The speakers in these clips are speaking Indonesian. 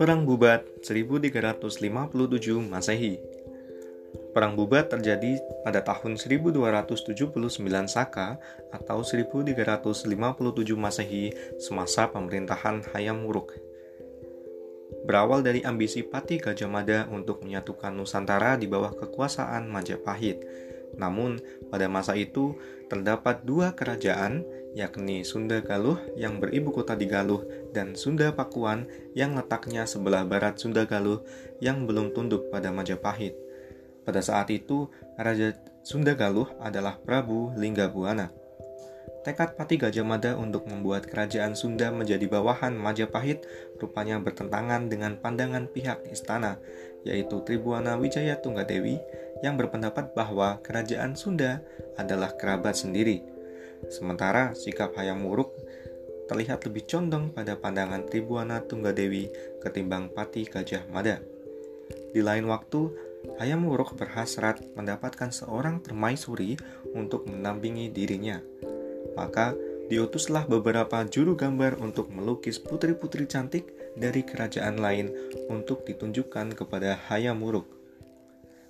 Perang Bubat 1357 Masehi Perang Bubat terjadi pada tahun 1279 Saka atau 1357 Masehi semasa pemerintahan Hayam Wuruk. Berawal dari ambisi Pati Gajah Mada untuk menyatukan Nusantara di bawah kekuasaan Majapahit. Namun, pada masa itu terdapat dua kerajaan yakni Sunda Galuh yang beribu kota di Galuh dan Sunda Pakuan yang letaknya sebelah barat Sunda Galuh yang belum tunduk pada Majapahit. Pada saat itu, Raja Sunda Galuh adalah Prabu Linggabuana. Tekad Pati Gajah Mada untuk membuat kerajaan Sunda menjadi bawahan Majapahit rupanya bertentangan dengan pandangan pihak istana, yaitu Tribuana Wijaya Tunggadewi yang berpendapat bahwa kerajaan Sunda adalah kerabat sendiri Sementara sikap Hayam Wuruk terlihat lebih condong pada pandangan Tribuana Tunggadewi ketimbang Pati Gajah Mada. Di lain waktu, Hayam Wuruk berhasrat mendapatkan seorang permaisuri untuk menampingi dirinya. Maka diutuslah beberapa juru gambar untuk melukis putri-putri cantik dari kerajaan lain untuk ditunjukkan kepada Hayam Wuruk.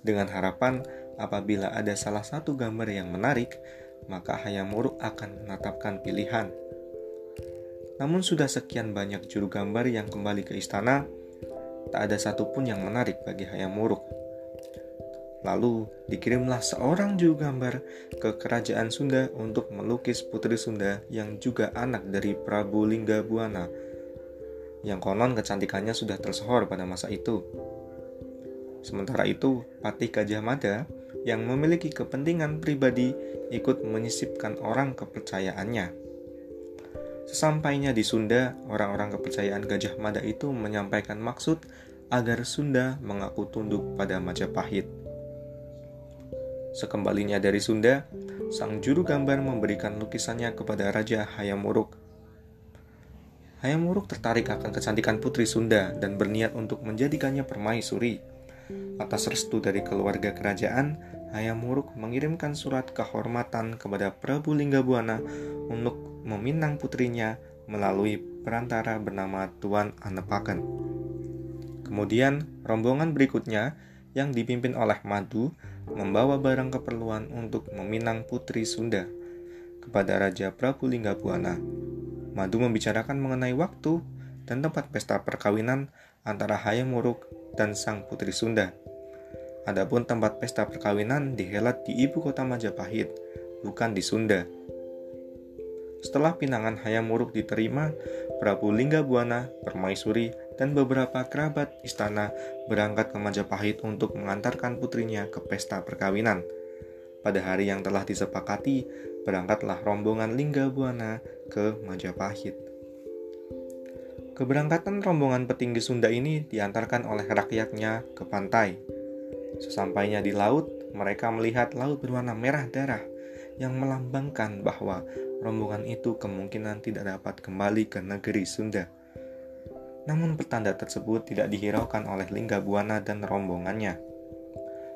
Dengan harapan apabila ada salah satu gambar yang menarik, maka Hayam Wuruk akan menetapkan pilihan. Namun sudah sekian banyak juru gambar yang kembali ke istana, tak ada satupun yang menarik bagi Hayam Wuruk. Lalu dikirimlah seorang juru gambar ke kerajaan Sunda untuk melukis putri Sunda yang juga anak dari Prabu Lingga Buana, yang konon kecantikannya sudah tersohor pada masa itu. Sementara itu, Patih Gajah Mada yang memiliki kepentingan pribadi ikut menyisipkan orang kepercayaannya. Sesampainya di Sunda, orang-orang kepercayaan Gajah Mada itu menyampaikan maksud agar Sunda mengaku tunduk pada Majapahit. Sekembalinya dari Sunda, sang juru gambar memberikan lukisannya kepada Raja Hayam Wuruk. Hayam Wuruk tertarik akan kecantikan putri Sunda dan berniat untuk menjadikannya permaisuri. Atas restu dari keluarga kerajaan, Hayam Wuruk mengirimkan surat kehormatan kepada Prabu Linggabuana untuk meminang putrinya melalui perantara bernama Tuan Anepaken. Kemudian, rombongan berikutnya yang dipimpin oleh Madu membawa barang keperluan untuk meminang putri Sunda kepada Raja Prabu Linggabuana. Madu membicarakan mengenai waktu dan tempat pesta perkawinan antara Hayam Wuruk dan sang putri Sunda. Adapun tempat pesta perkawinan dihelat di ibu kota Majapahit, bukan di Sunda. Setelah pinangan Hayam Wuruk diterima, Prabu Lingga Buana, Permaisuri, dan beberapa kerabat istana berangkat ke Majapahit untuk mengantarkan putrinya ke pesta perkawinan. Pada hari yang telah disepakati, berangkatlah rombongan Lingga Buana ke Majapahit. Keberangkatan rombongan petinggi Sunda ini diantarkan oleh rakyatnya ke pantai. Sesampainya di laut, mereka melihat laut berwarna merah darah yang melambangkan bahwa rombongan itu kemungkinan tidak dapat kembali ke negeri Sunda. Namun petanda tersebut tidak dihiraukan oleh Lingga Buana dan rombongannya.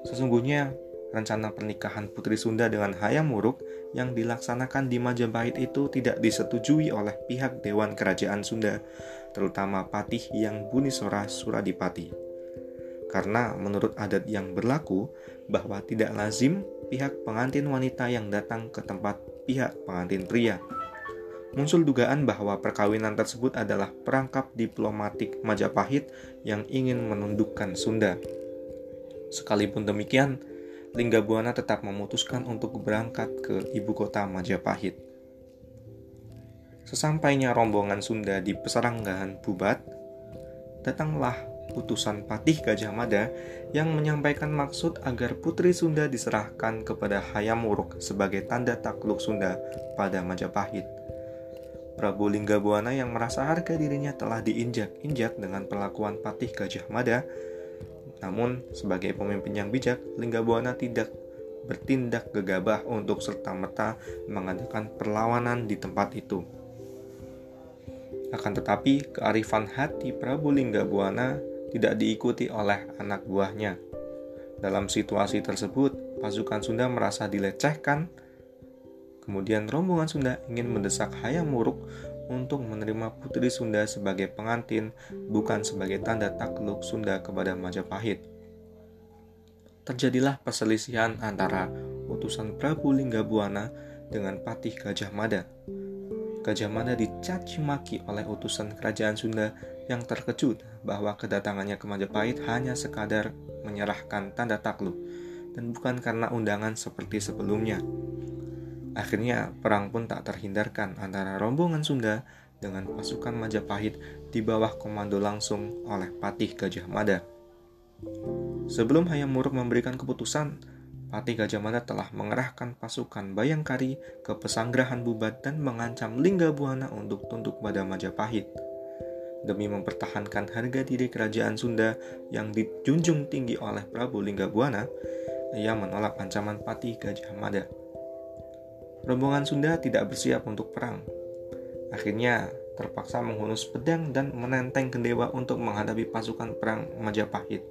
Sesungguhnya, rencana pernikahan Putri Sunda dengan Hayam Wuruk yang dilaksanakan di Majapahit itu tidak disetujui oleh pihak Dewan Kerajaan Sunda terutama Patih yang Bunisora Suradipati. Karena menurut adat yang berlaku bahwa tidak lazim pihak pengantin wanita yang datang ke tempat pihak pengantin pria. Muncul dugaan bahwa perkawinan tersebut adalah perangkap diplomatik Majapahit yang ingin menundukkan Sunda. Sekalipun demikian, Linggabuana tetap memutuskan untuk berangkat ke ibu kota Majapahit. Sesampainya rombongan Sunda di peseranggahan Bubat, datanglah utusan Patih Gajah Mada yang menyampaikan maksud agar putri Sunda diserahkan kepada Hayam Wuruk sebagai tanda takluk Sunda pada Majapahit. Prabu Linggabuana yang merasa harga dirinya telah diinjak-injak dengan perlakuan Patih Gajah Mada, namun sebagai pemimpin yang bijak, Linggabuana tidak bertindak gegabah untuk serta-merta mengadakan perlawanan di tempat itu. Akan tetapi, kearifan hati Prabu Lingga Buana tidak diikuti oleh anak buahnya. Dalam situasi tersebut, pasukan Sunda merasa dilecehkan, Kemudian rombongan Sunda ingin mendesak Hayam Wuruk untuk menerima putri Sunda sebagai pengantin, bukan sebagai tanda takluk Sunda kepada Majapahit. Terjadilah perselisihan antara utusan Prabu Linggabuana dengan Patih Gajah Mada. Gajah Mada dicaci maki oleh utusan kerajaan Sunda yang terkejut bahwa kedatangannya ke Majapahit hanya sekadar menyerahkan tanda takluk dan bukan karena undangan seperti sebelumnya. Akhirnya, perang pun tak terhindarkan antara rombongan Sunda dengan pasukan Majapahit di bawah komando langsung oleh Patih Gajah Mada. Sebelum Hayam Wuruk memberikan keputusan, Patih Gajah Mada telah mengerahkan pasukan Bayangkari ke Pesanggerahan Bubat dan mengancam Lingga Buana untuk tunduk pada Majapahit. Demi mempertahankan harga diri kerajaan Sunda yang dijunjung tinggi oleh Prabu Lingga Buana, ia menolak ancaman Patih Gajah Mada rombongan Sunda tidak bersiap untuk perang. Akhirnya terpaksa menghunus pedang dan menenteng gendewa untuk menghadapi pasukan perang Majapahit.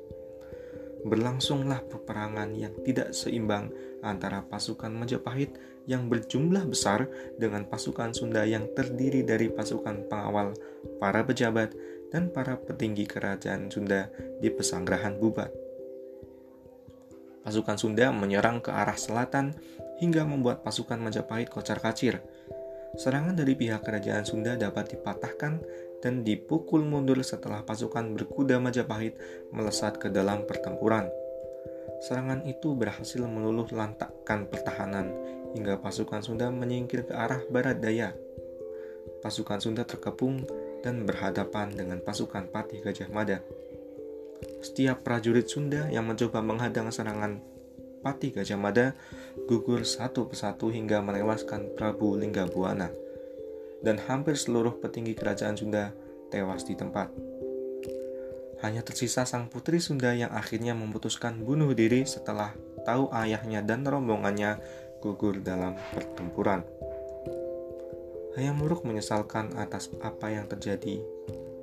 Berlangsunglah peperangan yang tidak seimbang antara pasukan Majapahit yang berjumlah besar dengan pasukan Sunda yang terdiri dari pasukan pengawal, para pejabat, dan para petinggi kerajaan Sunda di pesanggerahan Bubat. Pasukan Sunda menyerang ke arah selatan hingga membuat pasukan Majapahit kocar-kacir. Serangan dari pihak kerajaan Sunda dapat dipatahkan dan dipukul mundur setelah pasukan berkuda Majapahit melesat ke dalam pertempuran. Serangan itu berhasil meluluh lantakkan pertahanan hingga pasukan Sunda menyingkir ke arah barat daya. Pasukan Sunda terkepung dan berhadapan dengan pasukan Patih Gajah Mada. Setiap prajurit Sunda yang mencoba menghadang serangan Pati Gajah Mada gugur satu persatu hingga menewaskan Prabu Linggabuana dan hampir seluruh petinggi kerajaan Sunda tewas di tempat. Hanya tersisa sang putri Sunda yang akhirnya memutuskan bunuh diri setelah tahu ayahnya dan rombongannya gugur dalam pertempuran. Hayam Wuruk menyesalkan atas apa yang terjadi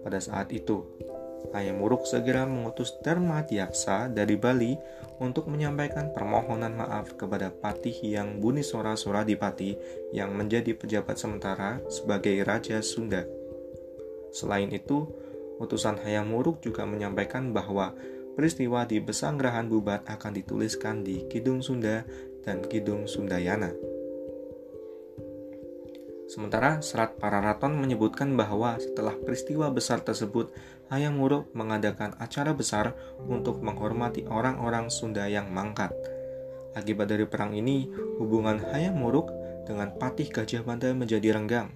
pada saat itu Ayam Muruk segera mengutus Dharma Diaksa dari Bali untuk menyampaikan permohonan maaf kepada Patih yang Bunisora Soradipati yang menjadi pejabat sementara sebagai Raja Sunda. Selain itu, utusan Hayam Muruk juga menyampaikan bahwa peristiwa di Besanggrahan Bubat akan dituliskan di Kidung Sunda dan Kidung Sundayana. Sementara serat Pararaton menyebutkan bahwa setelah peristiwa besar tersebut, Hayam Wuruk mengadakan acara besar untuk menghormati orang-orang Sunda yang mangkat. Akibat dari perang ini, hubungan Hayam Wuruk dengan Patih Gajah Mada menjadi renggang.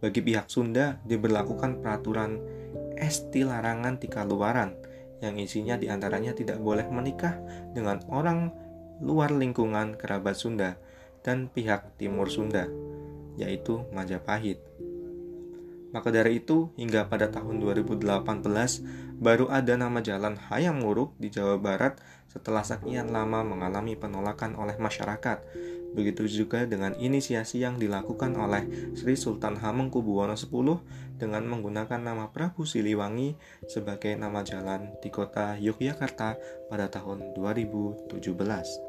Bagi pihak Sunda diberlakukan peraturan esti larangan tika luaran yang isinya di antaranya tidak boleh menikah dengan orang luar lingkungan kerabat Sunda dan pihak timur Sunda yaitu Majapahit. Maka dari itu, hingga pada tahun 2018, baru ada nama jalan Hayam Wuruk di Jawa Barat setelah sekian lama mengalami penolakan oleh masyarakat. Begitu juga dengan inisiasi yang dilakukan oleh Sri Sultan Hamengkubuwono X dengan menggunakan nama Prabu Siliwangi sebagai nama jalan di kota Yogyakarta pada tahun 2017.